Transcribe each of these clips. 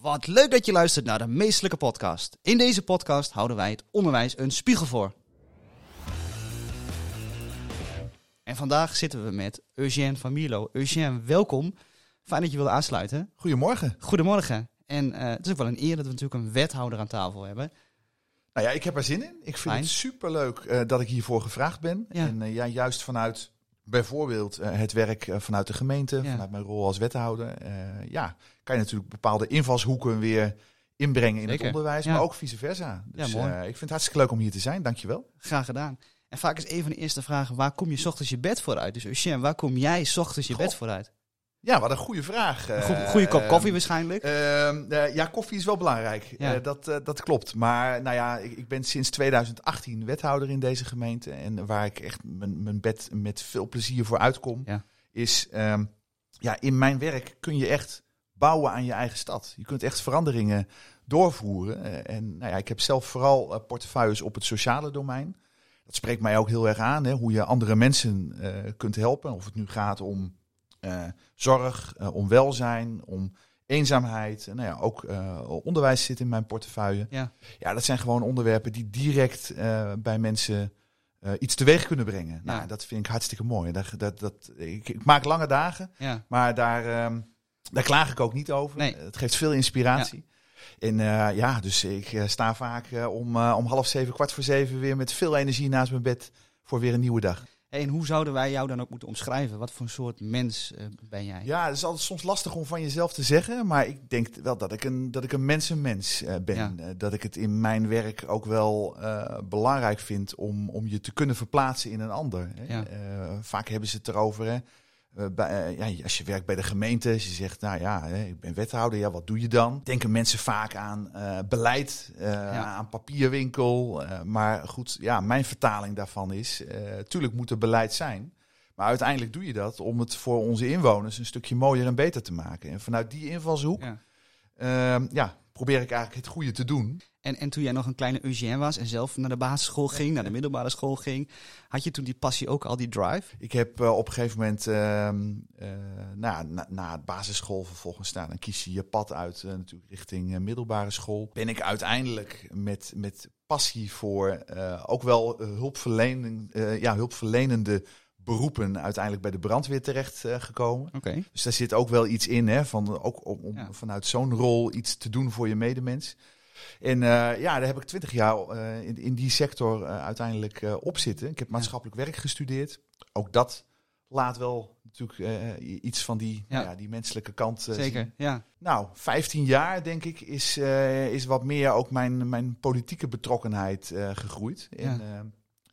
Wat leuk dat je luistert naar de Meestelijke Podcast. In deze podcast houden wij het onderwijs een spiegel voor. En vandaag zitten we met Eugène van Mierlo. Eugène, welkom. Fijn dat je wilde aansluiten. Goedemorgen. Goedemorgen. En uh, het is ook wel een eer dat we natuurlijk een wethouder aan tafel hebben. Nou ja, ik heb er zin in. Ik vind Fijn. het superleuk uh, dat ik hiervoor gevraagd ben. Ja. En uh, ja, juist vanuit bijvoorbeeld uh, het werk vanuit de gemeente, Ja. vanuit mijn rol als wethouder. ja, kan je natuurlijk bepaalde invalshoeken weer inbrengen in Zeker. het onderwijs, Ja. maar ook vice versa. Dus Ja, mooi. eh, ik vind het hartstikke leuk om hier te zijn. Dankjewel. Graag gedaan. En vaak is een van de eerste vragen, waar kom je 's ochtends je bed voor uit? Dus Eugène, waar kom jij 's ochtends je Goh. bed voor uit? Ja, wat een goede vraag. Een Eh, goede kop eh, koffie waarschijnlijk. Ehm, eh, ja, koffie is wel belangrijk. Ja. Dat, dat klopt. Maar nou ja, ik, ik ben sinds 2018 wethouder in deze gemeente. En waar ik echt mijn, mijn bed met veel plezier voor uitkom, Ja. is ehm, ja, in mijn werk kun je echt bouwen aan je eigen stad. Je kunt echt veranderingen doorvoeren. En nou ja, ik heb zelf vooral portefeuilles op het sociale domein. Dat spreekt mij ook heel erg aan, hè, hoe je andere mensen kunt helpen. Of het nu gaat om zorg, eh, om welzijn, om eenzaamheid. En nou ja, ook eh, onderwijs zit in mijn portefeuille. Ja. Ja, dat zijn gewoon onderwerpen die direct eh, bij mensen eh, iets teweeg kunnen brengen. Nou, dat vind ik hartstikke mooi. Dat, dat, dat, ik, ik maak lange dagen, Ja. maar daar, ehm, daar klaag ik ook niet over. Nee. Het geeft veel inspiratie. En eh, ja, dus ik eh, sta vaak eh, om, eh, om half zeven, kwart voor zeven weer met veel energie naast mijn bed voor weer een nieuwe dag. Hey, en hoe zouden wij jou dan ook moeten omschrijven? Wat voor een soort mens eh, ben jij? Ja, het is altijd soms lastig om van jezelf te zeggen. Maar ik denk wel dat ik een, dat ik een mensenmens eh, ben. Ja. Eh, dat ik het in mijn werk ook wel belangrijk vind om, om je te kunnen verplaatsen in een ander. Hè. Ja. Vaak hebben ze het erover. Hè. Eh, bij, eh, ja, als je werkt bij de gemeente, als je zegt, nou ja, ik ben wethouder, ja, wat doe je dan? Denken mensen vaak aan eh, beleid, aan papierwinkel. maar goed, ja, mijn vertaling daarvan is, tuurlijk moet er beleid zijn. Maar uiteindelijk doe je dat om het voor onze inwoners een stukje mooier en beter te maken. En vanuit die invalshoek, Ja. ehm, ja, probeer ik eigenlijk het goede te doen. En, en toen jij nog een kleine Eugène was en zelf naar de basisschool ging, naar de middelbare school ging, had je toen die passie ook al, die drive? Ik heb eh, op een gegeven moment, ehm, eh, na, na, na het basisschool vervolgens staan, dan kies je je pad uit eh, natuurlijk richting middelbare school. Ben ik uiteindelijk met, met passie voor ook wel hulpverlening, ja, hulpverlenende beroepen uiteindelijk bij de brandweer terecht eh, gekomen. Oké. Dus daar zit ook wel iets in, hè, van, ook om, om Ja. vanuit zo'n rol iets te doen voor je medemens. En eh, ja, daar heb ik twintig jaar eh, in, in die sector uiteindelijk op zitten. Ik heb maatschappelijk werk gestudeerd. Ook dat laat wel natuurlijk iets van die, Ja. ja, die menselijke kant Zeker, zien. ja. Nou, 15 jaar denk ik is, is wat meer ook mijn, mijn politieke betrokkenheid gegroeid. En, Ja.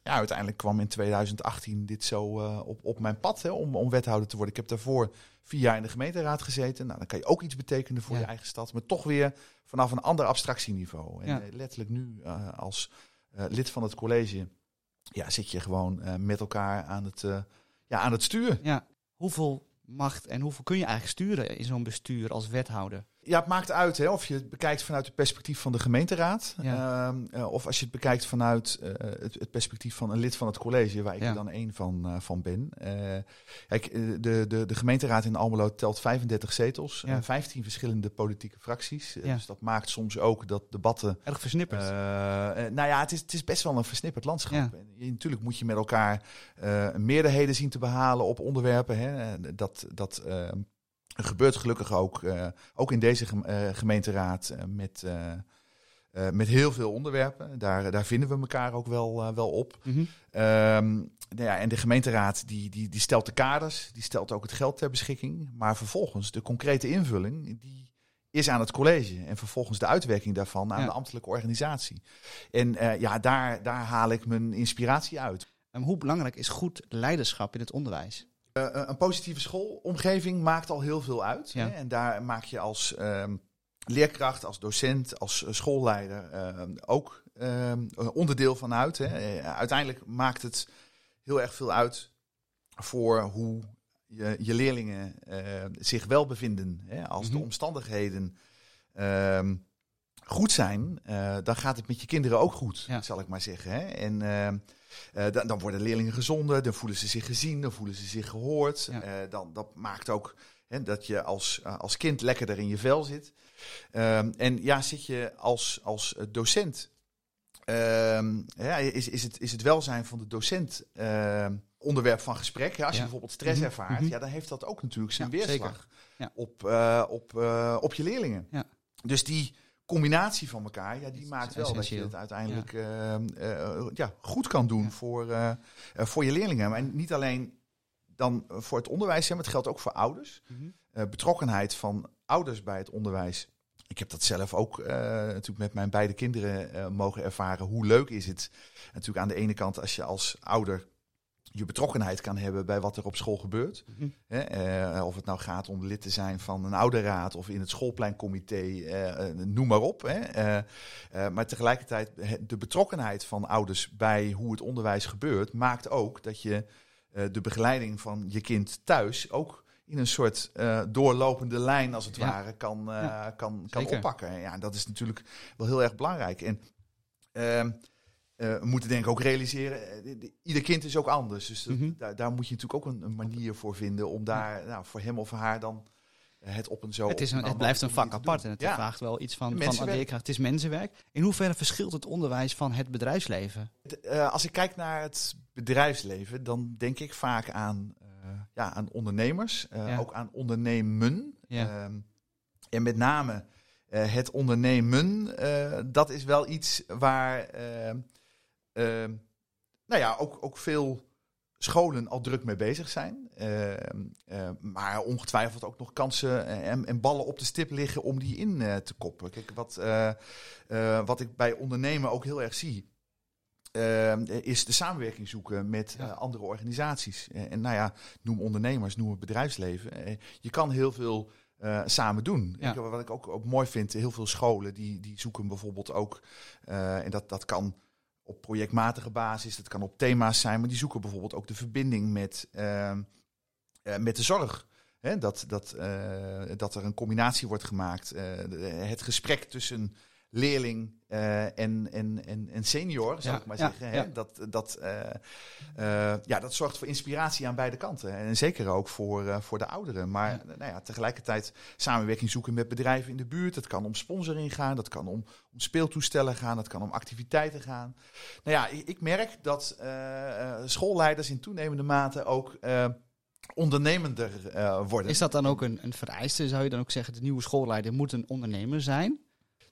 Ja, uiteindelijk kwam in 2018 dit zo eh, op, op mijn pad hè, om, om wethouder te worden. Ik heb daarvoor vier jaar in de gemeenteraad gezeten. Nou, dan kan je ook iets betekenen voor Ja. je eigen stad, maar toch weer vanaf een ander abstractieniveau. En Ja. eh, letterlijk nu eh, als lid van het college ja, zit je gewoon met elkaar aan het, ja, aan het stuur. ja. Hoeveel macht en hoeveel kun je eigenlijk sturen in zo'n bestuur als wethouder? Ja, het maakt uit hè, of je het bekijkt vanuit het perspectief van de gemeenteraad. Ja. ehm, eh, of als je het bekijkt vanuit eh, het, het perspectief van een lid van het college, waar ik Ja. er dan één van, eh, van ben. Kijk, de, de, de gemeenteraad in Almelo telt 35 zetels, Ja. eh, 15 verschillende politieke fracties. Dus dat maakt soms ook dat debatten. Erg versnipperd. nou ja, het is, het is best wel een versnipperd landschap. En je- natuurlijk moet je met elkaar meerderheden zien te behalen op onderwerpen. Hè. Dat, dat eh, gebeurt gelukkig ook, eh, ook in deze eh, gemeenteraad eh, met, met heel veel onderwerpen. Daar, daar vinden we elkaar ook wel, wel op. Mhm. Ehm, nou ja, en de gemeenteraad die, die, die stelt de kaders, die stelt ook het geld ter beschikking. Maar vervolgens de concrete invulling, die is aan het college. En vervolgens de uitwerking daarvan aan Ja. de ambtelijke organisatie. En ja, daar, daar haal ik mijn inspiratie uit. En hoe belangrijk is goed leiderschap in het onderwijs? Eh, een positieve schoolomgeving maakt al heel veel uit. Ja. Hè? En daar maak je als ehm, leerkracht, als docent, als eh, schoolleider ehm, ook ehm, onderdeel van uit. Hè? Eh, uiteindelijk maakt het heel erg veel uit voor hoe je, je leerlingen eh, zich wel bevinden. Hè? Als de Mhm. omstandigheden goed zijn, eh, dan gaat het met je kinderen ook goed, Ja. zal ik maar zeggen. Hè? En ehm, eh, dan, dan worden leerlingen gezonder, dan voelen ze zich gezien, dan voelen ze zich gehoord. Ja. Eh, dan, dat maakt ook Hè, dat je als, eh, als kind lekkerder in je vel zit. Ehm, en ja, zit je als, als docent. ehm, ja, is, is, het, is het welzijn van de docent ehm, onderwerp van gesprek? Ja, als je Ja. bijvoorbeeld stress Mhm, ervaart, mhm. ja, dan heeft dat ook natuurlijk zijn Ja, weerslag op, eh, op, eh, op je leerlingen. Ja. Dus die combinatie van elkaar, ja, die is maakt wel dat je het uiteindelijk ehm, eh, ja, goed kan doen voor, eh, eh, voor je leerlingen. Maar niet alleen dan voor het onderwijs, maar het geldt ook voor ouders. Mhm. Eh, betrokkenheid van ouders bij het onderwijs. Ik heb dat zelf ook eh, natuurlijk met mijn beide kinderen eh, mogen ervaren. Hoe leuk is het natuurlijk aan de ene kant als je als ouder je betrokkenheid kan hebben bij wat er op school gebeurt. Mhm. Eh, of het nou gaat om lid te zijn van een ouderraad of in het schoolpleincomité, eh, eh, noem maar op. Hè. Eh, eh, maar tegelijkertijd de betrokkenheid van ouders bij hoe het onderwijs gebeurt, maakt ook dat je eh, de begeleiding van je kind thuis ook in een soort doorlopende lijn, als het Ja. ware, kan, Ja, kan, kan zeker. oppakken. Ja, dat is natuurlijk wel heel erg belangrijk. En ehm, eh, we moeten denk ik ook realiseren, eh, de- de- ieder kind is ook anders. Dus dat- Mhm. daar, daar moet je natuurlijk ook een, een manier voor vinden om daar nou, voor hem of haar dan eh, het op een zo. Het, is een, het blijft een vak apart en het Ja. vraagt wel iets van, van leerkracht. Het is mensenwerk. In hoeverre verschilt het onderwijs van het bedrijfsleven? Eh, als ik kijk naar het bedrijfsleven, dan denk ik vaak aan, eh, ja, aan ondernemers, eh, Ja. ook aan ondernemen. Ja. Ehm, en met name eh, het ondernemen, eh, dat is wel iets waar ehm, nou ja, ook, ook veel scholen al druk mee bezig zijn. Ehm, eh, maar ongetwijfeld ook nog kansen en, en ballen op de stip liggen om die in eh, te koppen. Kijk, wat, eh, eh, wat ik bij ondernemen ook heel erg zie. eh, is de samenwerking zoeken met Ja. eh, andere organisaties. Eh, en nou ja, noem ondernemers, noem het bedrijfsleven. Eh, je kan heel veel eh, samen doen. Ja. Wat ik ook, ook mooi vind, heel veel scholen die, die zoeken bijvoorbeeld ook, eh, en dat, dat kan op projectmatige basis, dat kan op thema's zijn, maar die zoeken bijvoorbeeld ook de verbinding met, ehm, eh, met de zorg. Dat, dat, eh, dat er een combinatie wordt gemaakt. eh, het gesprek tussen leerling eh, en, en, en, en senior, zou Ja, ik maar ja, zeggen. Hè? Dat, dat, eh, eh, ja, dat zorgt voor inspiratie aan beide kanten. En zeker ook voor, voor de ouderen. Maar nou ja, tegelijkertijd samenwerking zoeken met bedrijven in de buurt. Dat kan om sponsoring gaan, dat kan om, om speeltoestellen gaan, dat kan om activiteiten gaan. Nou ja, ik, ik merk dat schoolleiders in toenemende mate ook ondernemender worden. Is dat dan ook een, een vereiste? Zou je dan ook zeggen, de nieuwe schoolleider moet een ondernemer zijn?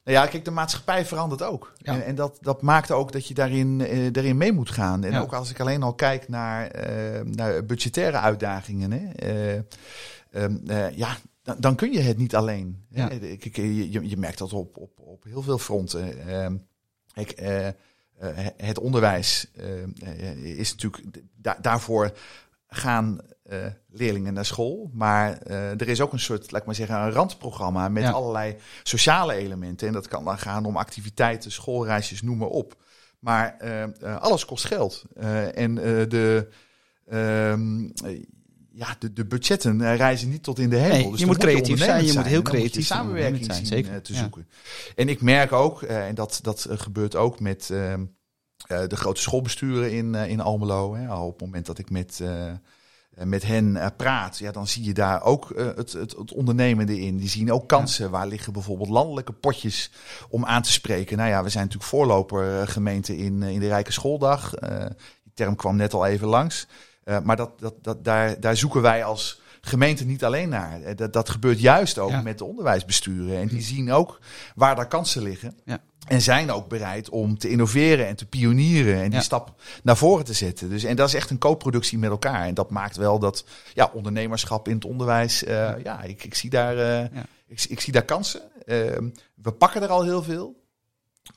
Nou ja, kijk, de maatschappij verandert ook. Ja. En, en dat, dat maakt ook dat je daarin, eh, daarin mee moet gaan. En Ja. ook als ik alleen al kijk naar, eh, naar budgettaire uitdagingen. Hè, eh, ehm, eh, ja, dan, dan kun je het niet alleen. Ja. Hè. Kijk, je, je, merkt dat op, op, op heel veel fronten. Ehm, eh, eh, het onderwijs eh, eh, is natuurlijk... da- daarvoor gaan eh, leerlingen naar school. Maar eh, er is ook een soort, laat ik maar zeggen, een randprogramma met Ja. allerlei sociale elementen. En dat kan dan gaan om activiteiten, schoolreisjes, noem maar op. Maar eh, alles kost geld. En de, ehm, eh, ja, de, de budgetten reizen niet tot in de hemel. Nee, dus je moet creatief zijn, je moet heel moet creatief samenwerking zien zijn, te zeker. Ja. zoeken. En ik merk ook, en dat, dat gebeurt ook met ehm, eh, de grote schoolbesturen in, eh, in Almelo. Hè. Al op het moment dat ik met, eh, eh, met hen eh, praat, ja, dan zie je daar ook eh, het, het, het ondernemende in. Die zien ook kansen. Waar liggen bijvoorbeeld landelijke potjes om aan te spreken? Nou ja, we zijn natuurlijk voorloper eh, gemeente in, eh, in de Rijke Schooldag. Eh, die term kwam net al even langs. Eh, maar dat, dat, dat, daar, daar zoeken wij als gemeente niet alleen naar. Eh, Dat, dat gebeurt juist ook Ja. met de onderwijsbesturen. En die zien ook waar daar kansen liggen. Ja. En zijn ook bereid om te innoveren en te pionieren en die Ja. stap naar voren te zetten. Dus, en dat is echt een co-productie met elkaar. En dat maakt wel dat ja, ondernemerschap in het onderwijs, eh, ja. ik, ik, zie daar, Ja. ik, ik zie daar kansen. Ehm, we pakken er al heel veel.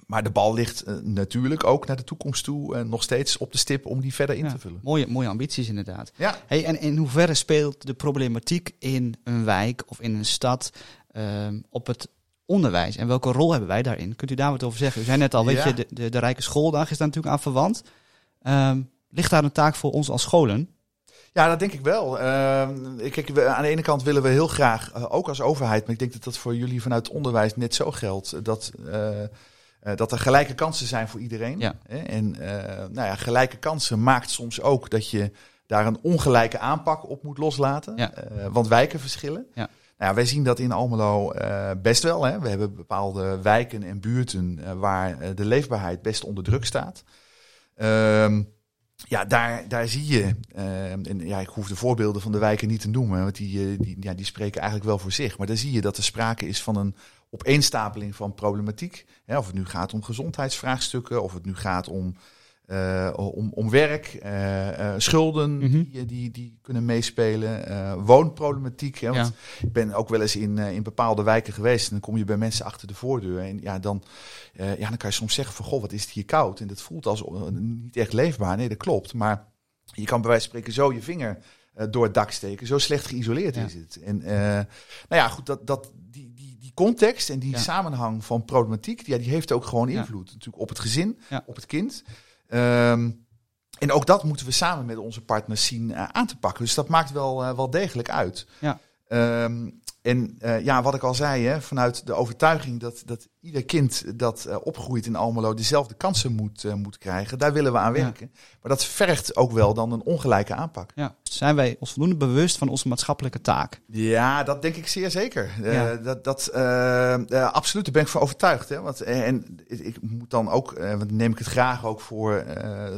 Maar de bal ligt eh, natuurlijk ook naar de toekomst toe eh, nog steeds op de stip om die verder in Ja. te vullen. Mooie, mooie ambities inderdaad. Ja, Hey, en in hoeverre speelt de problematiek in een wijk of in een stad ehm, op het onderwijs? En welke rol hebben wij daarin? Kunt u daar wat over zeggen? U zei net al, weet je, de, de, de Rijke Schooldag is daar natuurlijk aan verwant. Ehm, ligt daar een taak voor ons als scholen? Ja, dat denk ik wel. Ehm, kijk, we, aan de ene kant willen we heel graag, eh, ook als overheid, maar ik denk dat dat voor jullie vanuit onderwijs net zo geldt, dat, dat er gelijke kansen zijn voor iedereen. Ja. En eh, nou ja, gelijke kansen maakt soms ook dat je daar een ongelijke aanpak op moet loslaten. Ja. Eh, want wijken verschillen. Ja. Nou, ja, wij zien dat in Almelo eh, best wel. Hè. We hebben bepaalde wijken en buurten eh, waar eh, de leefbaarheid best onder druk staat. Ehm, ja, daar, daar zie je, ehm, en ja, ik hoef de voorbeelden van de wijken niet te noemen, want die, eh, die, ja, die spreken eigenlijk wel voor zich. Maar daar zie je dat er sprake is van een opeenstapeling van problematiek. Of het nu gaat om gezondheidsvraagstukken, of het nu gaat om, eh, om, om werk, eh, eh, schulden Mhm. die, die, die kunnen meespelen, woonproblematiek. Hè, want Ja. ik ben ook wel eens in, in bepaalde wijken geweest en dan kom je bij mensen achter de voordeur. En ja, dan, ja, dan kan je soms zeggen van, goh, wat is het hier koud? En dat voelt als niet echt leefbaar. Nee, dat klopt. Maar je kan bij wijze van spreken zo je vinger door het dak steken. Zo slecht geïsoleerd Ja. is het. En nou ja, goed, dat, dat, die, die, die context en die Ja. samenhang van problematiek, ja, die heeft ook gewoon invloed natuurlijk op het gezin, op het kind. Ehm, en ook dat moeten we samen met onze partners zien eh, aan te pakken. Dus dat maakt wel, eh, wel degelijk uit. Ja. Ehm, en eh, ja, wat ik al zei, hè, vanuit de overtuiging dat, dat ieder kind dat eh, opgroeit in Almelo dezelfde kansen moet, eh, moet krijgen, daar willen we aan Ja. werken. Maar dat vergt ook wel dan een ongelijke aanpak. Ja. Zijn wij ons voldoende bewust van onze maatschappelijke taak? Ja, dat denk ik zeer zeker. Eh, dat, dat, absoluut, daar ben ik van overtuigd. Hè? Want, en ik, moet dan ook, want neem ik het graag ook voor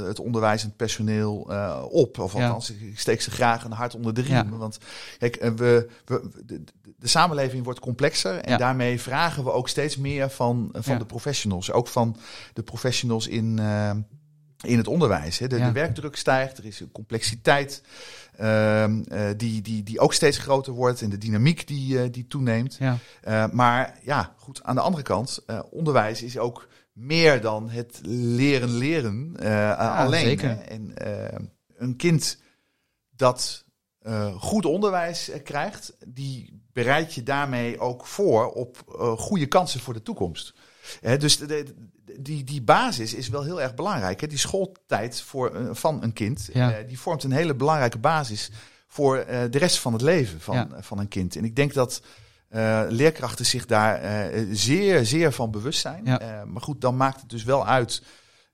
het onderwijzend personeel eh, op. Of althans, ik- ik steek ze graag een hart onder de riem. Want kijk, we, we, de, de- samenleving wordt complexer. En daarmee vragen we ook steeds meer van, van Ja. de professionals. Ook van de professionals in, eh, in het onderwijs. Hè. De, Ja. de werkdruk stijgt, er is een complexiteit ehm, eh, die, die, die ook steeds groter wordt en de dynamiek die, eh, die toeneemt. Ja. Maar ja, goed, aan de andere kant, onderwijs is ook meer dan het leren leren alleen. zeker. En een kind dat goed onderwijs krijgt, die bereidt je daarmee ook voor op eh, goede kansen voor de toekomst. Hè, dus de, de- die, die basis is wel heel erg belangrijk. Hè? Die schooltijd voor, eh, van een kind, Ja. eh, die vormt een hele belangrijke basis voor de rest van het leven van, Ja. van een kind. En ik denk dat leerkrachten zich daar zeer, zeer van bewust zijn. Ja. Maar goed, dan maakt het dus wel uit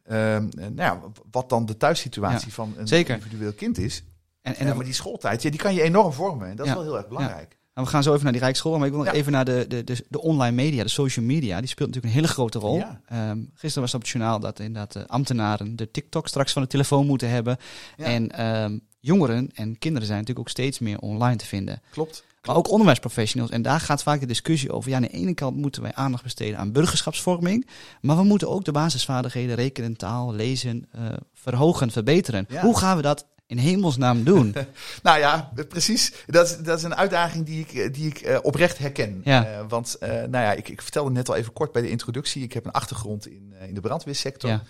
eh, nou ja, wat dan de thuissituatie van een zeker. individueel kind is. En, en Ja, maar die schooltijd, ja, die kan je enorm vormen. En dat is Ja. wel heel erg belangrijk. Nou, we gaan zo even naar die Rijkschool, maar ik wil nog Ja. even naar de, de, de, de online media, de social media. Die speelt natuurlijk een hele grote rol. Ja. Ehm, gisteren was het op het journaal dat inderdaad de ambtenaren de TikTok straks van de telefoon moeten hebben. Ja. En ehm, jongeren en kinderen zijn natuurlijk ook steeds meer online te vinden. Klopt. Maar ook onderwijsprofessionals. En daar gaat vaak de discussie over. Ja, aan de ene kant moeten wij aandacht besteden aan burgerschapsvorming. Maar we moeten ook de basisvaardigheden, rekenen, taal, lezen, eh, verhogen, verbeteren. Hoe gaan we dat in hemelsnaam doen? Nou ja, precies. Dat is, dat is een uitdaging die ik, eh, die ik eh, oprecht herken. Ja. Eh, want nou ja, ik, ik vertelde net al even kort bij de introductie. Ik heb een achtergrond in, in de brandweersector. Ja.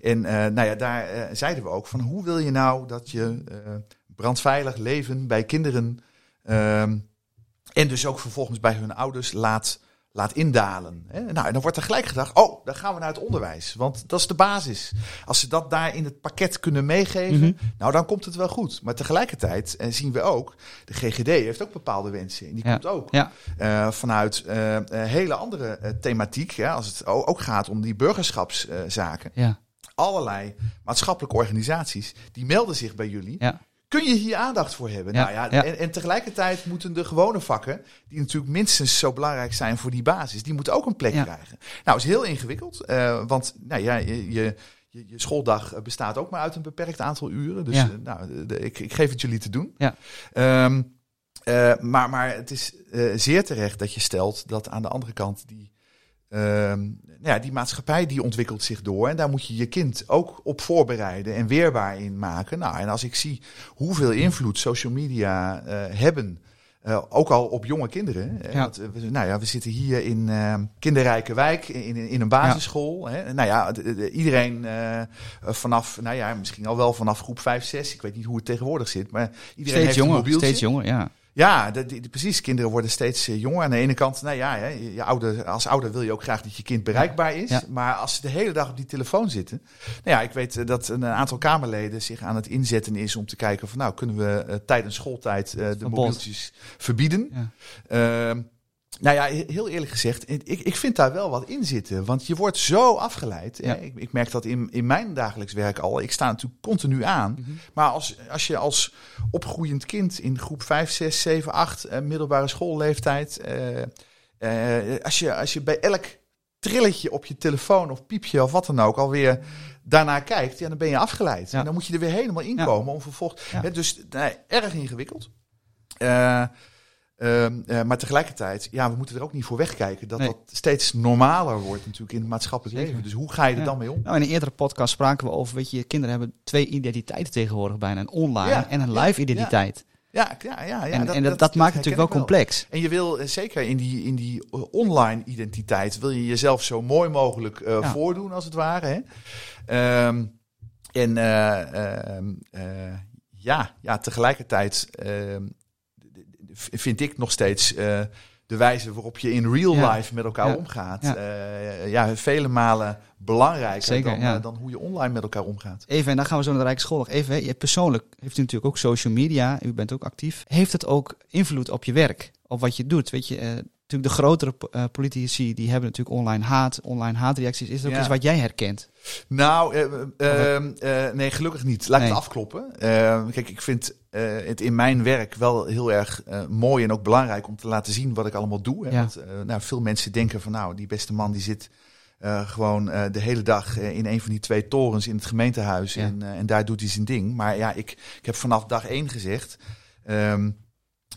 En nou ja, daar zeiden we ook van hoe wil je nou dat je brandveilig leven bij kinderen ehm, en dus ook vervolgens bij hun ouders laat, laat indalen. Hè? Nou, en dan wordt er gelijk gedacht, oh, dan gaan we naar het onderwijs. Want dat is de basis. Als ze dat daar in het pakket kunnen meegeven, Mhm. nou dan komt het wel goed. Maar tegelijkertijd eh, zien we ook, de GGD heeft ook bepaalde wensen. En die Ja. komt ook Ja. eh, vanuit een hele andere thematiek. Ja, als het ook gaat om die burgerschapszaken. Ja. Allerlei maatschappelijke organisaties, die melden zich bij jullie. Ja. Kun je hier aandacht voor hebben? Ja, Nou ja, ja. En, en tegelijkertijd moeten de gewone vakken, die natuurlijk minstens zo belangrijk zijn voor die basis, die moeten ook een plek Ja. krijgen. Nou, is heel ingewikkeld, eh, want nou ja, je, je, je, schooldag bestaat ook maar uit een beperkt aantal uren. Dus eh, nou, de- ik, ik geef het jullie te doen. Ja. Ehm, eh, maar, maar het is zeer terecht dat je stelt dat aan de andere kant die, ehm, nou ja, die maatschappij die ontwikkelt zich door. En daar moet je je kind ook op voorbereiden en weerbaar in maken. Nou, en als ik zie hoeveel invloed social media eh, hebben. eh, ook al op jonge kinderen. hè. Ja. Want, eh, nou ja, we zitten hier in eh, kinderrijke wijk, in, in, een basisschool. Hè. Nou ja, de- de- iedereen vanaf, nou ja, misschien al wel vanaf groep 5, 6. Ik weet niet hoe het tegenwoordig zit. Maar iedereen Steeds heeft een jonger, mobieltje. steeds jonger, ja. Ja, de, die- precies. Kinderen worden steeds eh, jonger. Aan de ene kant, nou ja, hè, je, je ouder, als ouder wil je ook graag dat je kind bereikbaar is. Ja. Maar als ze de hele dag op die telefoon zitten. Nou ja, ik weet eh, dat een aantal Kamerleden zich aan het inzetten is om te kijken van nou, kunnen we eh, tijdens schooltijd de mobieltjes verbieden. Ja. Ehm, Nou ja, heel eerlijk gezegd, ik, ik vind daar wel wat in zitten. Want je wordt zo afgeleid. Ja. Ik, ik merk dat in, in mijn dagelijks werk al. Ik sta natuurlijk continu aan. Mhm. Maar als, als je als opgroeiend kind in groep 5, 6, 7, 8, eh, middelbare schoolleeftijd. eh, eh, als, je, als je bij elk trilletje op je telefoon of piepje of wat dan ook alweer daarnaar kijkt, ja, dan ben je afgeleid. Ja. En dan moet je er weer helemaal in Ja. komen om vervolgens. Ja. Dus nee, erg ingewikkeld. Eh, ehm, eh, maar tegelijkertijd, ja, we moeten er ook niet voor wegkijken dat Nee. dat steeds normaler wordt natuurlijk in het maatschappelijk Zeker. leven. Dus hoe ga je er Ja. dan mee om? Nou, in een eerdere podcast spraken we over, weet je, kinderen hebben twee identiteiten tegenwoordig bijna. Een online Ja, en een live identiteit. Ja, ja, ja. ja en dat, en dat, dat, maakt het natuurlijk wel complex. En je wil eh, zeker in die, in die eh, online identiteit, wil je jezelf zo mooi mogelijk Ja. voordoen als het ware. Hè? Ehm, en eh, ja, ja, tegelijkertijd ehm, vind ik nog steeds eh, de wijze waarop je in real Ja. life met elkaar Ja. omgaat. Ja. Ja. ja, vele malen belangrijker Zeker, dan, eh, dan hoe je online met elkaar omgaat. Even, en dan gaan we zo naar de Rijksschool even. Je persoonlijk heeft u natuurlijk ook social media. U bent ook actief. Heeft het ook invloed op je werk? Op wat je doet? Weet je, eh, natuurlijk de grotere eh, politici, die hebben natuurlijk online haat, online haatreacties. Is dat ook Ja. iets wat jij herkent? Nou, eh, eh, eh, nee, gelukkig niet. Laat Nee. het afkloppen. Eh, kijk, ik vind het in mijn werk wel heel erg mooi en ook belangrijk om te laten zien wat ik allemaal doe. Hè. Ja. Want, nou, veel mensen denken van, nou, die beste man die zit gewoon de hele dag in een van die twee torens in het gemeentehuis Ja. en, eh, en daar doet hij zijn ding. Maar ja, ik, ik heb vanaf dag één gezegd. ehm,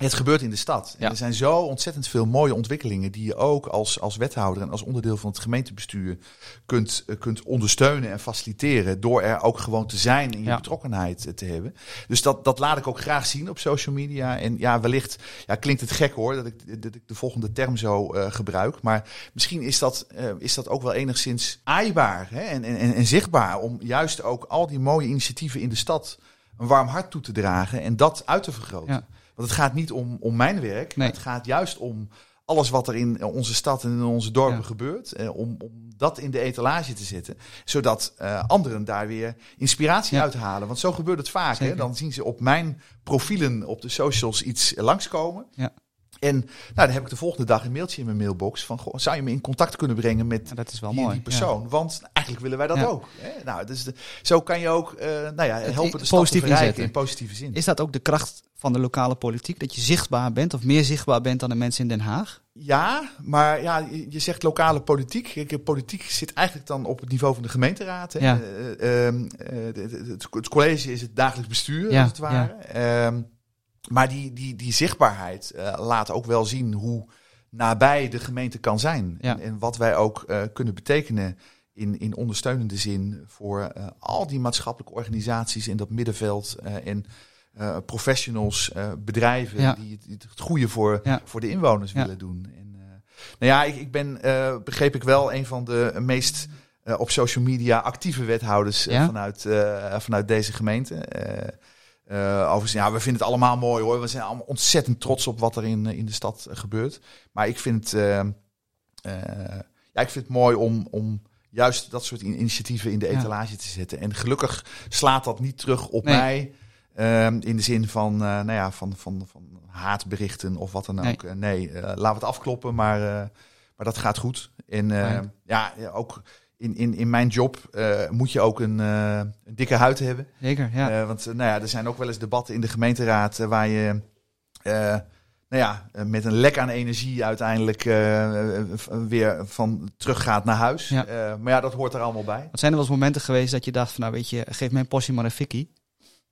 het gebeurt in de stad. En Ja. er zijn zo ontzettend veel mooie ontwikkelingen die je ook als, als wethouder en als onderdeel van het gemeentebestuur kunt, eh, kunt ondersteunen en faciliteren. Door er ook gewoon te zijn en je Ja. betrokkenheid eh, te hebben. Dus dat, dat laat ik ook graag zien op social media. En ja, wellicht ja, klinkt het gek hoor dat ik, dat ik de volgende term zo eh, gebruik. Maar misschien is dat, is dat ook wel enigszins aaibaar hè? En, en, en, en zichtbaar. Om juist ook al die mooie initiatieven in de stad een warm hart toe te dragen en dat uit te vergroten. Ja. Want het gaat niet om, om mijn werk, Nee. het gaat juist om alles wat er in onze stad en in onze dorpen Ja. gebeurt. Eh, om, om dat in de etalage te zetten. Zodat eh, anderen daar weer inspiratie Ja. uit halen. Want zo gebeurt het vaak. Hè? Dan zien ze op mijn profielen op de socials iets langskomen. Ja. En nou, dan heb ik de volgende dag een mailtje in mijn mailbox van... Goh, zou je me in contact kunnen brengen met Ja, dat is wel die, en mooi. die persoon? Want eigenlijk willen wij dat Ja. ook. Hè? Nou, dus de, zo kan je ook eh, nou ja, helpen de te positief verrijken inzetten. in positieve zin. Is dat ook de kracht van de lokale politiek? Dat je zichtbaar bent of meer zichtbaar bent dan de mensen in Den Haag? Ja, maar ja, je zegt lokale politiek. Kijk, politiek zit eigenlijk dan op het niveau van de gemeenteraad. Hè? Ja. Eh, ehm, eh, het, college is het dagelijks bestuur, Ja, als het ware. Maar die, die, die zichtbaarheid eh, laat ook wel zien hoe nabij de gemeente kan zijn. Ja. En, en wat wij ook eh, kunnen betekenen in, in ondersteunende zin voor eh, al die maatschappelijke organisaties in dat middenveld en professionals, bedrijven Ja. die, het- die het goede voor, Ja. voor de inwoners willen doen. En, nou ja, ik, ik ben, begreep ik wel, een van de meest op social media actieve wethouders vanuit, vanuit deze gemeente. Eh, eh, overigens, ja, we vinden het allemaal mooi hoor. We zijn allemaal ontzettend trots op wat er in, in de stad eh, gebeurt. Maar ik vind, eh, eh, ja, ik vind het mooi om, om juist dat soort in- initiatieven in de Ja. etalage te zetten. En gelukkig slaat dat niet terug op Nee. mij. ehm, in de zin van, eh, nou ja, van, van, van haatberichten of wat dan Nee. ook. Eh, nee, eh, laten we het afkloppen, maar, eh, maar dat gaat goed. En eh, ja, ja, ook in, in, in mijn job eh, moet je ook een, eh, een dikke huid hebben. Zeker, ja. Eh, want nou ja, er zijn ook wel eens debatten in de gemeenteraad waar je nou ja, met een lek aan energie uiteindelijk weer van teruggaat naar huis. Ja. Maar ja, dat hoort er allemaal bij. Wat zijn er wel eens momenten geweest dat je dacht van, nou weet je, geef mijn portie maar een fikkie?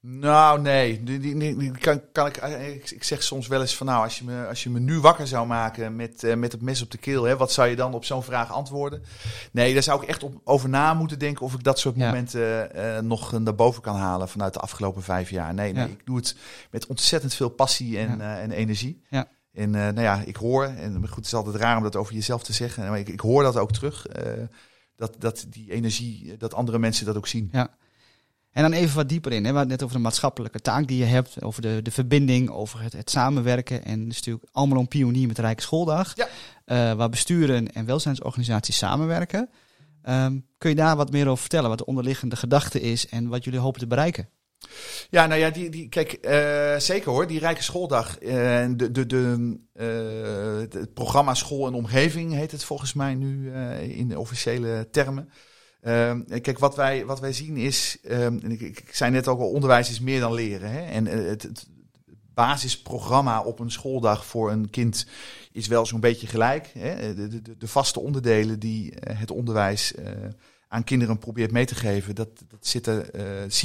Nou, nee. Die, die, kan, kan ik, eh, ik, ik zeg soms wel eens van nou, als je me, als je me nu wakker zou maken met, eh, met het mes op de keel, hè, wat zou je dan op zo'n vraag antwoorden? Nee, daar zou ik echt op, over na moeten denken of ik dat soort Ja. momenten eh, nog naar boven kan halen vanuit de afgelopen vijf jaar. Nee, nee Ja. ik doe het met ontzettend veel passie en, Ja. en energie. Ja. En nou ja, ik hoor, en goed, het is altijd raar om dat over jezelf te zeggen, maar ik, ik hoor dat ook terug. dat, dat die energie, dat andere mensen dat ook zien. En dan even wat dieper in. Hè. We hadden het net over de maatschappelijke taak die je hebt. Over de, de verbinding, over het, het samenwerken. En dus natuurlijk allemaal een pionier met de Rijksschooldag. Ja. Eh, waar besturen en welzijnsorganisaties samenwerken. Ehm, kun je daar wat meer over vertellen? Wat de onderliggende gedachte is en wat jullie hopen te bereiken? Ja, nou ja, die, die, kijk, uh, zeker hoor, die Rijke Schooldag. Uh, de, de, de, uh, het programma School en Omgeving heet het volgens mij nu in de officiële termen. Kijk, wat wij, wat wij zien is, en ik, ik, zei net ook al, onderwijs is meer dan leren. Hè? En het, het basisprogramma op een schooldag voor een kind is wel zo'n beetje gelijk. Hè? De, de, de, vaste onderdelen die het onderwijs aan kinderen probeert mee te geven, dat, dat zit, er,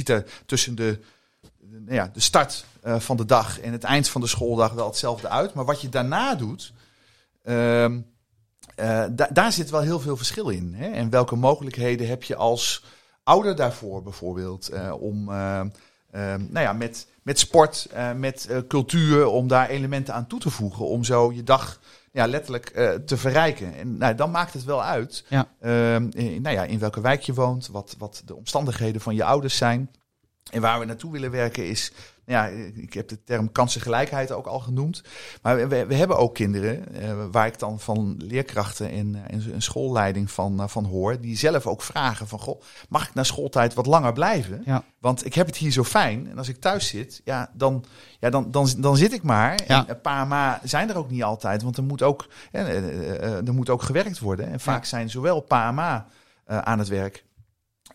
er tussen de nou ja, de start van de dag en het eind van de schooldag wel hetzelfde uit. Maar wat je daarna doet, uh, uh, daar zit wel heel veel verschil in. Hè? En welke mogelijkheden heb je als ouder daarvoor bijvoorbeeld uh, om ehm, nou ja, met, met sport, met cultuur, om daar elementen aan toe te voegen. Om zo je dag ja, letterlijk te verrijken. En nou, dan maakt het wel uit ja. in, nou ja, in welke wijk je woont, wat, wat de omstandigheden van je ouders zijn. En waar we naartoe willen werken is, ja, ik heb de term kansengelijkheid ook al genoemd. Maar we, we hebben ook kinderen, eh, waar ik dan van leerkrachten en, eh, en een schoolleiding van, uh, van hoor, die zelf ook vragen van, goh, mag ik na schooltijd wat langer blijven? Ja. Want ik heb het hier zo fijn. En als ik thuis zit, ja, dan, ja, dan, dan, dan zit ik maar. Ja. En pa en ma zijn er ook niet altijd, want er moet ook, er moet ook gewerkt worden. En vaak zijn zowel pa en ma aan het werk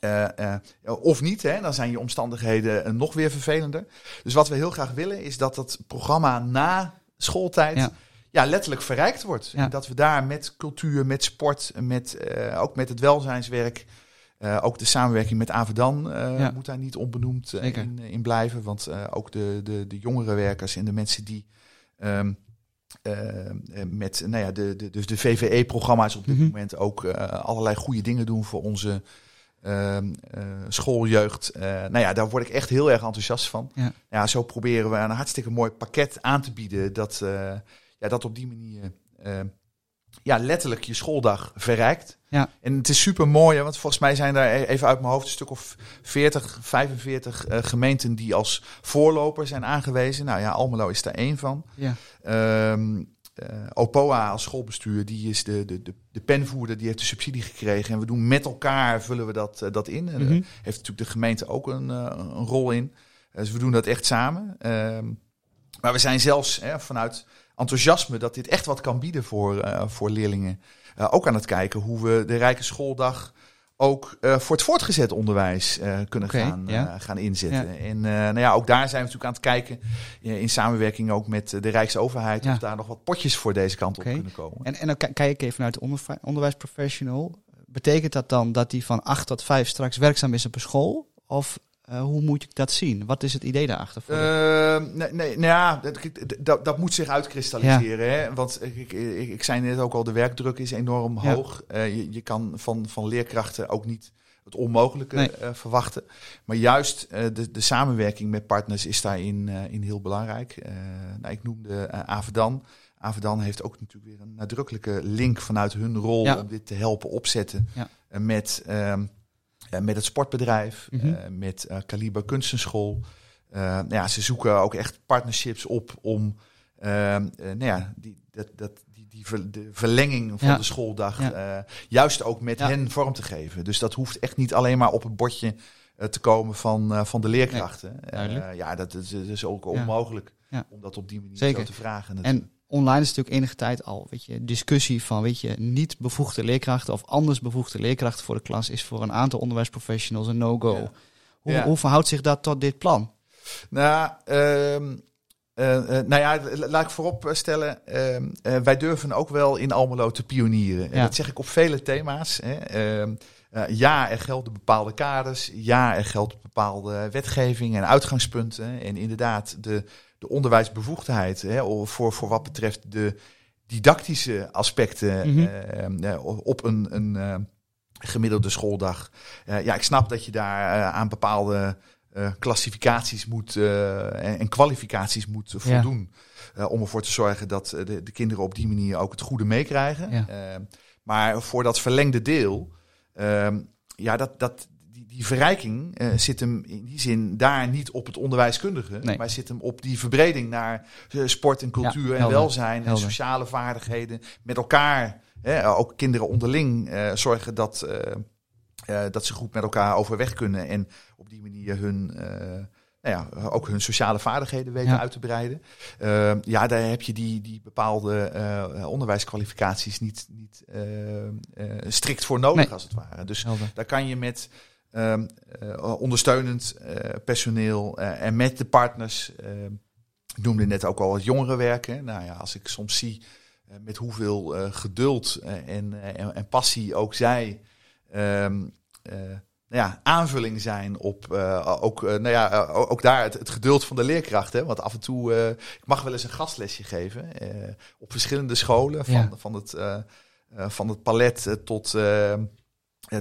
uh, of niet, hè, dan zijn je omstandigheden nog weer vervelender. Dus wat we heel graag willen is dat dat programma na schooltijd ja. letterlijk verrijkt wordt. En dat we daar met cultuur, met sport, met, ook met het welzijnswerk, ook de samenwerking met Avedan moet daar niet onbenoemd in, in, blijven. Want ook de, de, de jongere werkers en de mensen die... Um, met nou ja, de, de, dus de VVE-programma's op dit mhm. moment ook allerlei goede dingen doen voor onze uh, schooljeugd. Uh, nou ja, daar word ik echt heel erg enthousiast van. Ja. ja, zo proberen we een hartstikke mooi pakket aan te bieden. Dat, uh, ja, dat op die manier ja, letterlijk je schooldag verrijkt. Ja. En het is super mooi, want volgens mij zijn er even uit mijn hoofd een stuk of 40, 45 gemeenten die als voorloper zijn aangewezen. Nou ja, Almelo is daar één van. Ja. Um, uh, OPOA als schoolbestuur, die is de, de, de, de penvoerder, die heeft de subsidie gekregen. En we doen met elkaar, vullen we dat, uh, dat in. En mm heeft natuurlijk de gemeente ook een, uh, een rol in. dus we doen dat echt samen. Ehm, maar we zijn zelfs vanuit enthousiasme dat dit echt wat kan bieden voor, voor leerlingen. ook aan het kijken hoe we de Rijke Schooldag ook uh, voor het voortgezet onderwijs uh, kunnen gaan, uh, gaan inzetten. En nou ja, ook daar zijn we natuurlijk aan het kijken, in samenwerking ook met de Rijksoverheid, of daar nog wat potjes voor deze kant op kunnen komen. En, en dan kijk ik even naar het onderwijsprofessional. Betekent dat dan dat die van 8 tot 5 straks werkzaam is op een school? Of uh, hoe moet ik dat zien? Wat is het idee daarachter? Voor uh, nee, nee, nou ja, dat, dat, moet zich uitkristalliseren. Ja. Hè? Want ik, ik, ik, zei net ook al, de werkdruk is enorm ja. hoog. Uh, je, je kan van, van leerkrachten ook niet het onmogelijke nee. verwachten. Maar juist de, de samenwerking met partners is daarin in heel belangrijk. nou, ik noemde Avedan. Avedan heeft ook natuurlijk weer een nadrukkelijke link vanuit hun rol ja. om dit te helpen opzetten met... Ehm, met het sportbedrijf, mm -hmm. met uh, Kaliber Kunstenschool. nou ja, ze zoeken ook echt partnerships op om nou ja, die, dat, dat, die, die ver, de verlenging van de schooldag juist ook met hen vorm te geven. Dus dat hoeft echt niet alleen maar op het bordje te komen van, van de leerkrachten. ja, dat is, dat is ook onmogelijk om dat op die manier Zeker. zo te vragen. En online is natuurlijk enige tijd al, weet je, discussie van, weet je, niet bevoegde leerkrachten of anders bevoegde leerkrachten voor de klas is voor een aantal onderwijsprofessionals een no-go. Hoe, hoe verhoudt zich dat tot dit plan? Nou, uh, uh, nou ja, laat ik voorop stellen, uh, wij durven ook wel in Almelo te pionieren. En dat zeg ik op vele thema's. Hè. Ehm, ja, er gelden bepaalde kaders. Ja, er geldt bepaalde wetgeving en uitgangspunten. En inderdaad, de de onderwijsbevoegdheid hè, voor, voor wat betreft de didactische aspecten mhm. eh, eh, op een, een uh, gemiddelde schooldag. ja, ik snap dat je daar aan bepaalde klassificaties moet en, en, kwalificaties moet voldoen. om ervoor te zorgen dat de, de, kinderen op die manier ook het goede meekrijgen. maar voor dat verlengde deel, ehm, ja, dat, dat, die verrijking uh, zit hem in die zin daar niet op het onderwijskundige, nee. maar zit hem op die verbreding naar uh, sport en cultuur en welzijn en sociale vaardigheden met elkaar. Hè, ook kinderen onderling uh, zorgen dat, dat ze goed met elkaar overweg kunnen en op die manier hun nou ja, ook hun sociale vaardigheden weten Ja. uit te breiden. Ja, daar heb je die, die bepaalde eh, onderwijskwalificaties niet, niet eh, eh, strikt voor nodig, Nee. als het ware. Dus Helder. daar kan je met ehm, eh, ondersteunend eh, personeel eh, en met de partners. ehm, ik noemde net ook al het jongerenwerken. Nou ja, als ik soms zie met hoeveel geduld en, en, en passie ook zij ehm, eh, nou ja, aanvulling zijn op ook, nou ja, ook daar het, het geduld van de leerkracht. Hè? Want af en toe, ik mag wel eens een gastlesje geven op verschillende scholen. Van, Ja. van, het, van het palet tot,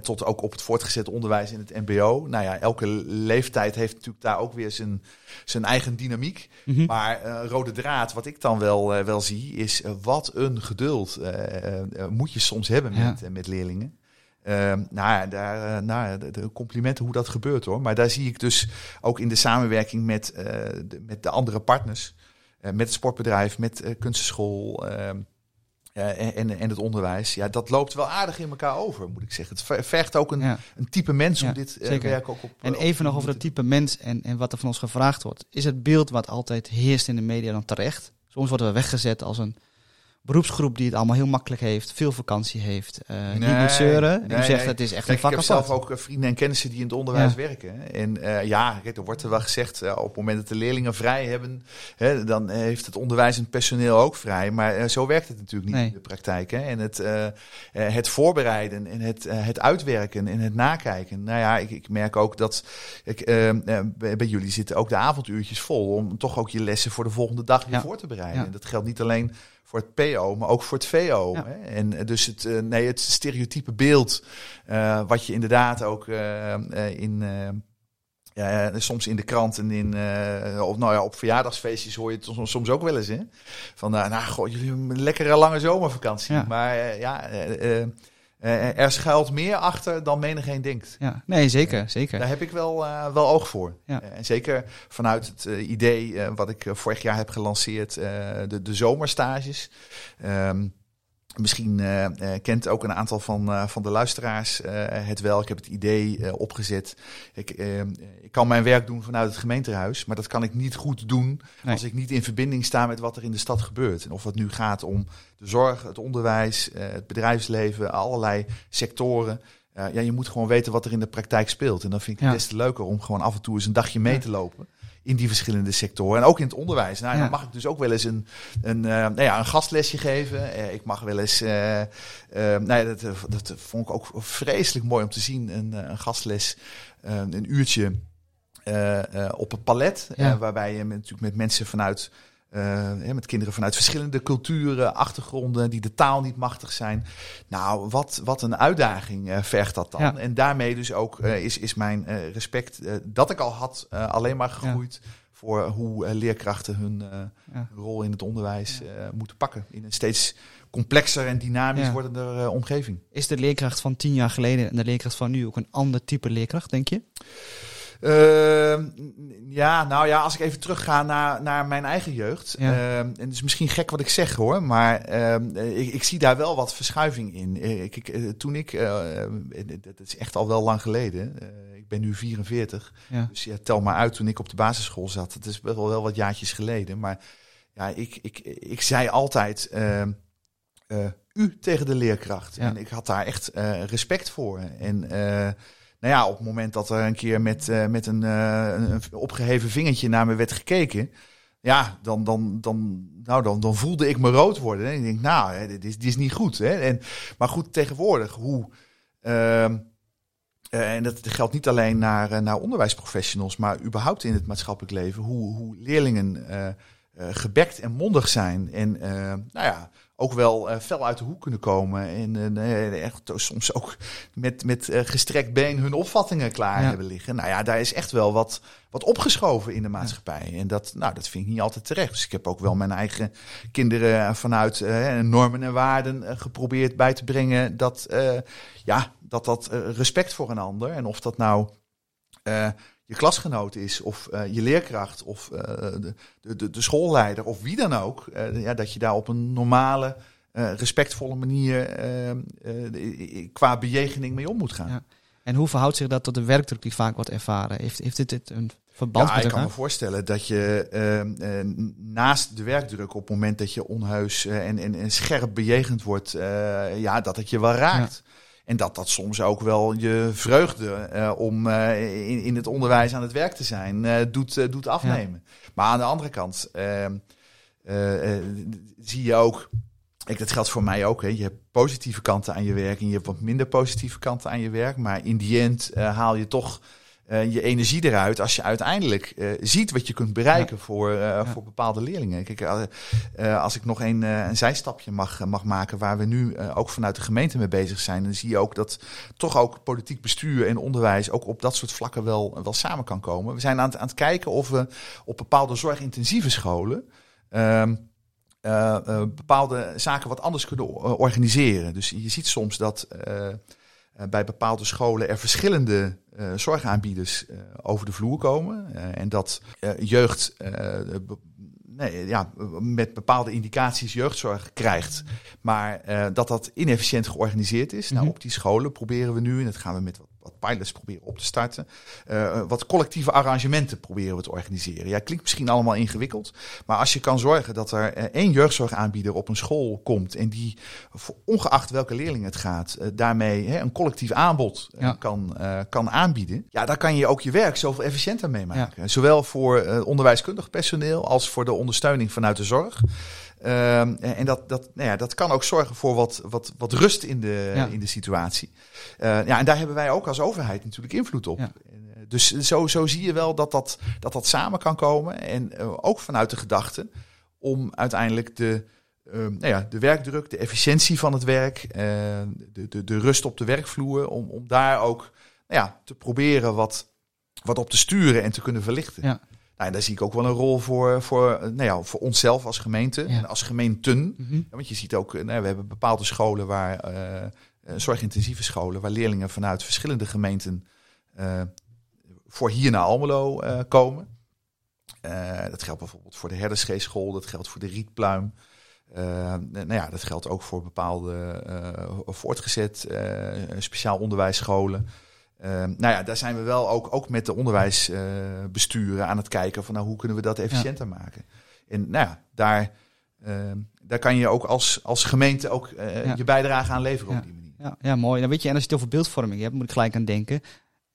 tot ook op het voortgezet onderwijs in het mbo. Nou ja, elke leeftijd heeft natuurlijk daar ook weer zijn, zijn eigen dynamiek. Mhm. Maar eh, rode draad, wat ik dan wel, eh, wel zie, is eh, wat een geduld eh, eh, moet je soms hebben met, eh, met leerlingen. Ehm, nou, ja, daar, eh, nou, de, complimenten hoe dat gebeurt hoor. Maar daar zie ik dus ook in de samenwerking met, eh, de, met de andere partners, eh, met het sportbedrijf, met eh kunstenschool eh, en, en, het onderwijs. Ja, dat loopt wel aardig in elkaar over, moet ik zeggen. Het ver- vergt ook een, Ja. een type mens Ja, om dit eh, zeker. werk ook op. En op even nog over het manier type mens en, en wat er van ons gevraagd wordt. Is het beeld wat altijd heerst in de media dan terecht? Soms worden we weggezet als een beroepsgroep die het allemaal heel makkelijk heeft, veel vakantie heeft, eh, niet moet zeuren. nee, u zegt het is echt Kijk, een vak ik heb zelf ook eh, vrienden en kennissen die in het onderwijs Ja. werken. En eh, ja, kijk, er wordt er wel gezegd, op het moment dat de leerlingen vrij hebben, hè, dan heeft het onderwijs en het personeel ook vrij. Maar zo werkt het natuurlijk niet in de praktijk. Hè. En het, het voorbereiden en het, het uitwerken en het nakijken. Nou ja, ik, ik merk ook dat ik, bij bij jullie zitten ook de avonduurtjes vol om toch ook je lessen voor de volgende dag weer Ja. voor te bereiden. Ja. En dat geldt niet alleen voor het PO, maar ook voor het VO. Ja. Hè? En eh, dus het, eh, nee, het stereotype beeld, eh, wat je inderdaad ook in. ja, soms in de krant en in, of, nou ja, op verjaardagsfeestjes hoor je het soms, soms ook wel eens. Hè? Van, nou, goh, jullie hebben een lekkere lange zomervakantie. Ja. Maar ja, eh, eh, eh, er schuilt meer achter dan menigeen denkt. Ja, nee, zeker, zeker. Daar heb ik wel, eh, wel oog voor. Ja. Eh, en zeker vanuit het eh, idee eh, wat ik eh, vorig jaar heb gelanceerd, eh, de, de zomerstages. Ehm, misschien eh, eh, kent ook een aantal van, eh, van de luisteraars het wel. Ik heb het idee opgezet. Ik, ik kan mijn werk doen vanuit het gemeentehuis, maar dat kan ik niet goed doen Nee. als ik niet in verbinding sta met wat er in de stad gebeurt. En of het nu gaat om de zorg, het onderwijs, het bedrijfsleven, allerlei sectoren. Ja, je moet gewoon weten wat er in de praktijk speelt. En dan vind ik het Ja. des te leuker om gewoon af en toe eens een dagje mee Ja. te lopen. In die verschillende sectoren. En ook in het onderwijs. Nou, Ja. Dan mag ik dus ook wel eens een, een, eh, nou ja, een gastlesje geven. Eh, ik mag wel eens. eh, eh, nou ja, dat, dat vond ik ook vreselijk mooi om te zien. Een, een gastles, een uurtje op het palet. Ja. waarbij je met, natuurlijk met mensen vanuit. Eh, met kinderen vanuit verschillende culturen, achtergronden, die de taal niet machtig zijn. Nou, wat, wat een uitdaging eh, vergt dat dan. Ja. En daarmee dus ook eh, is, is mijn respect dat ik al had, alleen maar gegroeid voor hoe leerkrachten hun Ja. rol in het onderwijs moeten pakken. In een steeds complexer en dynamisch wordende omgeving. Is de leerkracht van tien jaar geleden en de leerkracht van nu ook een ander type leerkracht, denk je? Ehm, ja, nou ja, als ik even terugga naar, naar mijn eigen jeugd. Ja. ehm, en het is misschien gek wat ik zeg hoor, maar ehm, eh, ik, ik zie daar wel wat verschuiving in. Eh, ik, ik, eh, toen ik, eh, dat is echt al wel lang geleden, ik ben nu 44, Ja. dus ja, tel maar uit toen ik op de basisschool zat. Het is wel, wel wat jaartjes geleden, maar ja, ik, ik, ik zei altijd u tegen de leerkracht. Ja. En ik had daar echt respect voor. En nou ja, op het moment dat er een keer met, eh, met een, eh, een een opgeheven vingertje naar me werd gekeken. Ja, dan, dan, dan, nou, dan, dan voelde ik me rood worden. Hè. Ik denk, nou, hè, dit, is, dit is niet goed. Hè. En, maar goed, tegenwoordig, hoe. ehm, eh, en dat geldt niet alleen naar, naar onderwijsprofessionals, maar überhaupt in het maatschappelijk leven. Hoe, hoe leerlingen gebekt en mondig zijn. En nou ja, ook wel eh, fel uit de hoek kunnen komen. En eh, echt soms ook met, met eh, gestrekt been hun opvattingen klaar Ja. hebben liggen. Nou ja, daar is echt wel wat, wat opgeschoven in de maatschappij. En dat, nou, dat vind ik niet altijd terecht. Dus ik heb ook wel mijn eigen kinderen vanuit eh, normen en waarden geprobeerd bij te brengen. Dat eh, ja, dat, dat respect voor een ander. En of dat nou je klasgenoot is, of eh, je leerkracht, of eh, de, de, de schoolleider, of wie dan ook. eh, ja, dat je daar op een normale, respectvolle manier eh, eh, qua bejegening mee om moet gaan. Ja. En hoe verhoudt zich dat tot de werkdruk die vaak wordt ervaren? Heeft, heeft dit, dit een verband Ja, met ik kan me elkaar? voorstellen dat je eh, eh, naast de werkdruk op het moment dat je onheus en, en, en scherp bejegend wordt, ja, dat het je wel raakt. En dat dat soms ook wel je vreugde eh, om eh, in, in het onderwijs aan het werk te zijn, eh, doet, doet afnemen. Maar aan de andere kant eh, eh, eh, zie je ook, Kijk, dat geldt voor mij ook. Hè. Je hebt positieve kanten aan je werk en je hebt wat minder positieve kanten aan je werk. Maar in die end haal je toch eh, je energie eruit als je uiteindelijk eh, ziet wat je kunt bereiken voor, eh, voor bepaalde leerlingen. Kijk, als ik nog een, een zijstapje mag, mag maken waar we nu ook vanuit de gemeente mee bezig zijn, dan zie je ook dat toch ook politiek bestuur en onderwijs ook op dat soort vlakken wel, wel samen kan komen. We zijn aan het, aan het kijken of we op bepaalde zorgintensieve scholen. ehm, eh, eh, bepaalde zaken wat anders kunnen organiseren. Dus je ziet soms dat bij bepaalde scholen er verschillende eh, zorgaanbieders eh, over de vloer komen. Eh, en dat eh, jeugd eh, nee, ja, met bepaalde indicaties jeugdzorg krijgt. Maar eh, dat dat inefficiënt georganiseerd is. Nou, Mhm. op die scholen proberen we nu, en dat gaan we met wat, wat pilots proberen op te starten, eh, wat collectieve arrangementen proberen we te organiseren. Ja, klinkt misschien allemaal ingewikkeld. Maar als je kan zorgen dat er eh, één jeugdzorgaanbieder op een school komt en die, voor, ongeacht welke leerling het gaat, eh, daarmee hè, een collectief aanbod Ja. kan, kan aanbieden, ja, dan kan je ook je werk zoveel efficiënter mee maken. Zowel voor onderwijskundig personeel als voor de ondersteuning vanuit de zorg. Ehm, en dat, dat, nou ja, dat kan ook zorgen voor wat, wat, wat rust in de, Ja. in de situatie. Eh, ja, en daar hebben wij ook als overheid natuurlijk invloed op. Ja. Eh, Dus zo, zo zie je wel dat dat, dat, dat samen kan komen. En eh, ook vanuit de gedachte om uiteindelijk de, eh, nou ja, de werkdruk, de efficiëntie van het werk, de, de, de rust op de werkvloer, om, om daar ook nou ja, te proberen wat, wat op te sturen en te kunnen verlichten. Ja. Nou, en daar zie ik ook wel een rol voor, voor, nou ja, voor onszelf als gemeente en als gemeenten. Mhm. Ja, want je ziet ook, eh, nou, we hebben bepaalde scholen waar, eh, zorgintensieve scholen, waar leerlingen vanuit verschillende gemeenten voor hier naar Almelo komen. Dat geldt bijvoorbeeld voor de Herderscheeschool, dat geldt voor de Rietpluim. Nou ja, dat geldt ook voor bepaalde voortgezet speciaal onderwijsscholen. Eh, nou ja, daar zijn we wel ook, ook met de onderwijsbesturen aan het kijken van nou, hoe kunnen we dat efficiënter maken. En nou ja, daar, eh, daar kan je ook als, als gemeente ook eh, Ja. je bijdrage aan leveren Ja. op die manier. Ja, ja, mooi. Dan weet je, en als je het over beeldvorming hebt, moet ik gelijk aan denken.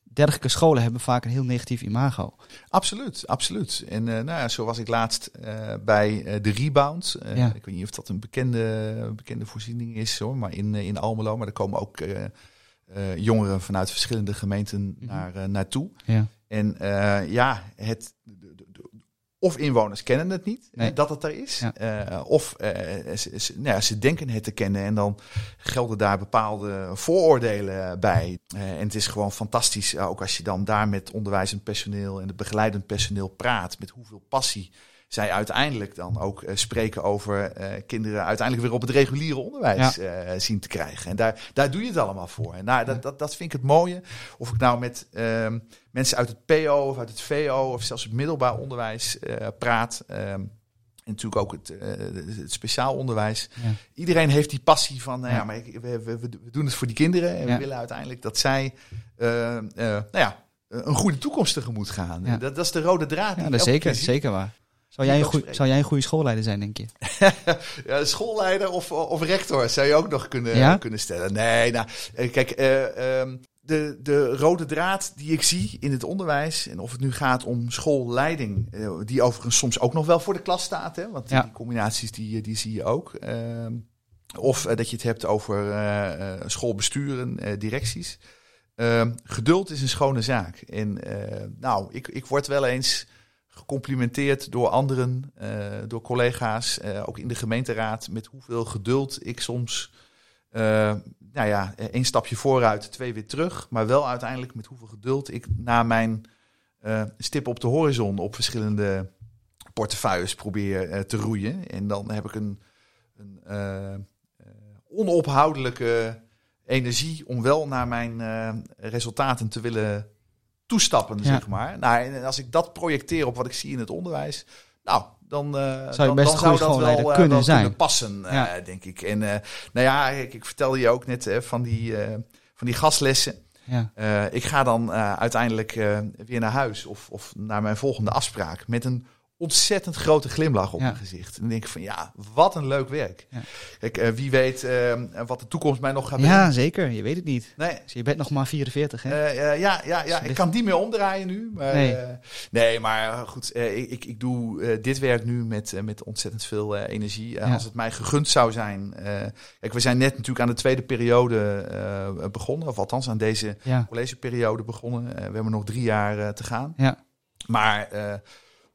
Dergelijke scholen hebben vaak een heel negatief imago. Absoluut, absoluut. En eh, nou ja, zo was ik laatst eh, bij eh, de Rebound. Eh, Ja. Ik weet niet of dat een bekende, bekende voorziening is hoor, maar in, eh, in Almelo. Maar er komen ook eh, jongeren vanuit verschillende gemeenten Mhm. naar, eh, naartoe. Ja. En eh, ja, het, de- de- de- of inwoners kennen het niet, Nee. dat het er is. Ja. Of ze, ze- nou ja, ze denken het te kennen en dan gelden daar bepaalde vooroordelen bij. En het is gewoon fantastisch, ook als je dan daar met onderwijzend personeel en het begeleidend personeel praat, met hoeveel passie zij uiteindelijk dan ook eh, spreken over eh, kinderen uiteindelijk weer op het reguliere onderwijs eh, zien te krijgen. En daar, daar doe je het allemaal voor. En nou, dat, dat, dat vind ik het mooie. Of ik nou met ehm, mensen uit het PO of uit het VO of zelfs het middelbaar onderwijs praat. ehm, en natuurlijk ook het, het speciaal onderwijs. Ja. Iedereen heeft die passie van, nou ja, maar ik, we, we, we doen het voor die kinderen. En Ja. we willen uiteindelijk dat zij, nou ja, een goede toekomst tegemoet gaan. Ja. Dat, dat is de rode draad. Ja, dat zeker, keer zeker waar. Zou jij, een goeie- zou jij een goede schoolleider zijn, denk je? Ja, schoolleider of, of rector zou je ook nog kunnen, Ja? kunnen stellen. Nee, nou, eh, kijk, eh, ehm, de, de rode draad die ik zie in het onderwijs, en of het nu gaat om schoolleiding, eh, die overigens soms ook nog wel voor de klas staat, hè, want Ja. die combinaties die, die zie je ook. Ehm, of dat je het hebt over schoolbesturen, directies. Ehm, geduld is een schone zaak. En nou, ik, ik word wel eens gecomplimenteerd door anderen, eh, door collega's, eh, ook in de gemeenteraad, met hoeveel geduld ik soms, eh, nou ja, één stapje vooruit, twee weer terug, maar wel uiteindelijk met hoeveel geduld ik na mijn stip op de horizon op verschillende portefeuilles probeer te roeien. En dan heb ik een, een onophoudelijke energie om wel naar mijn resultaten te willen toestappen, Ja. zeg maar. Nou, en als ik dat projecteer op wat ik zie in het onderwijs, nou, dan, eh, best dan, zou dat wel, eh, kunnen wel zijn. kunnen passen, eh, denk ik. En nou ja, ik, ik vertelde je ook net van, die, van die gastlessen. Ja. Ik ga dan uiteindelijk weer naar huis of, of naar mijn volgende afspraak met een ontzettend grote glimlach op Ja. mijn gezicht. En dan denk ik van ja, wat een leuk werk. Ja. Kijk, eh, wie weet eh, wat de toekomst mij nog gaat brengen. ja, zeker. Je weet het niet. Nee, Dus je bent nog maar 44, hè? eh, ja, ja, ja, ik kan die meer omdraaien nu. Maar, Nee. nee. maar goed, ik, ik, ik doe dit werk nu met, met ontzettend veel energie. Ja. Als het mij gegund zou zijn. kijk, we zijn net natuurlijk aan de tweede periode begonnen. Of althans aan deze collegeperiode begonnen. We hebben nog drie jaar te gaan. Ja. Maar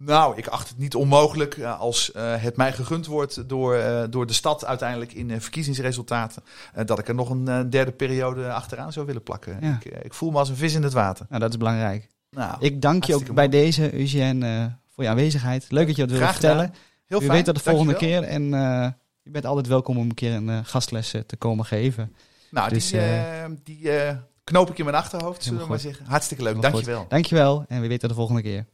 nou, ik acht het niet onmogelijk eh, als eh, het mij gegund wordt door, eh, door de stad uiteindelijk in verkiezingsresultaten. dat ik er nog een derde periode achteraan zou willen plakken. Ja. Ik, ik voel me als een vis in het water. Nou, dat is belangrijk. Nou, Ik dank je ook bij deze, Eugène, voor je aanwezigheid. Leuk dat je dat wilde vertellen. Heel Je fijn. weet dat de volgende Dankjewel. keer. En je bent altijd welkom om een keer een gastles te komen geven. Nou, Dus, die, die knoop ik in mijn achterhoofd, zullen we maar zeggen. Hartstikke leuk. Helemaal Dankjewel. Dankjewel en wie weet tot de volgende keer.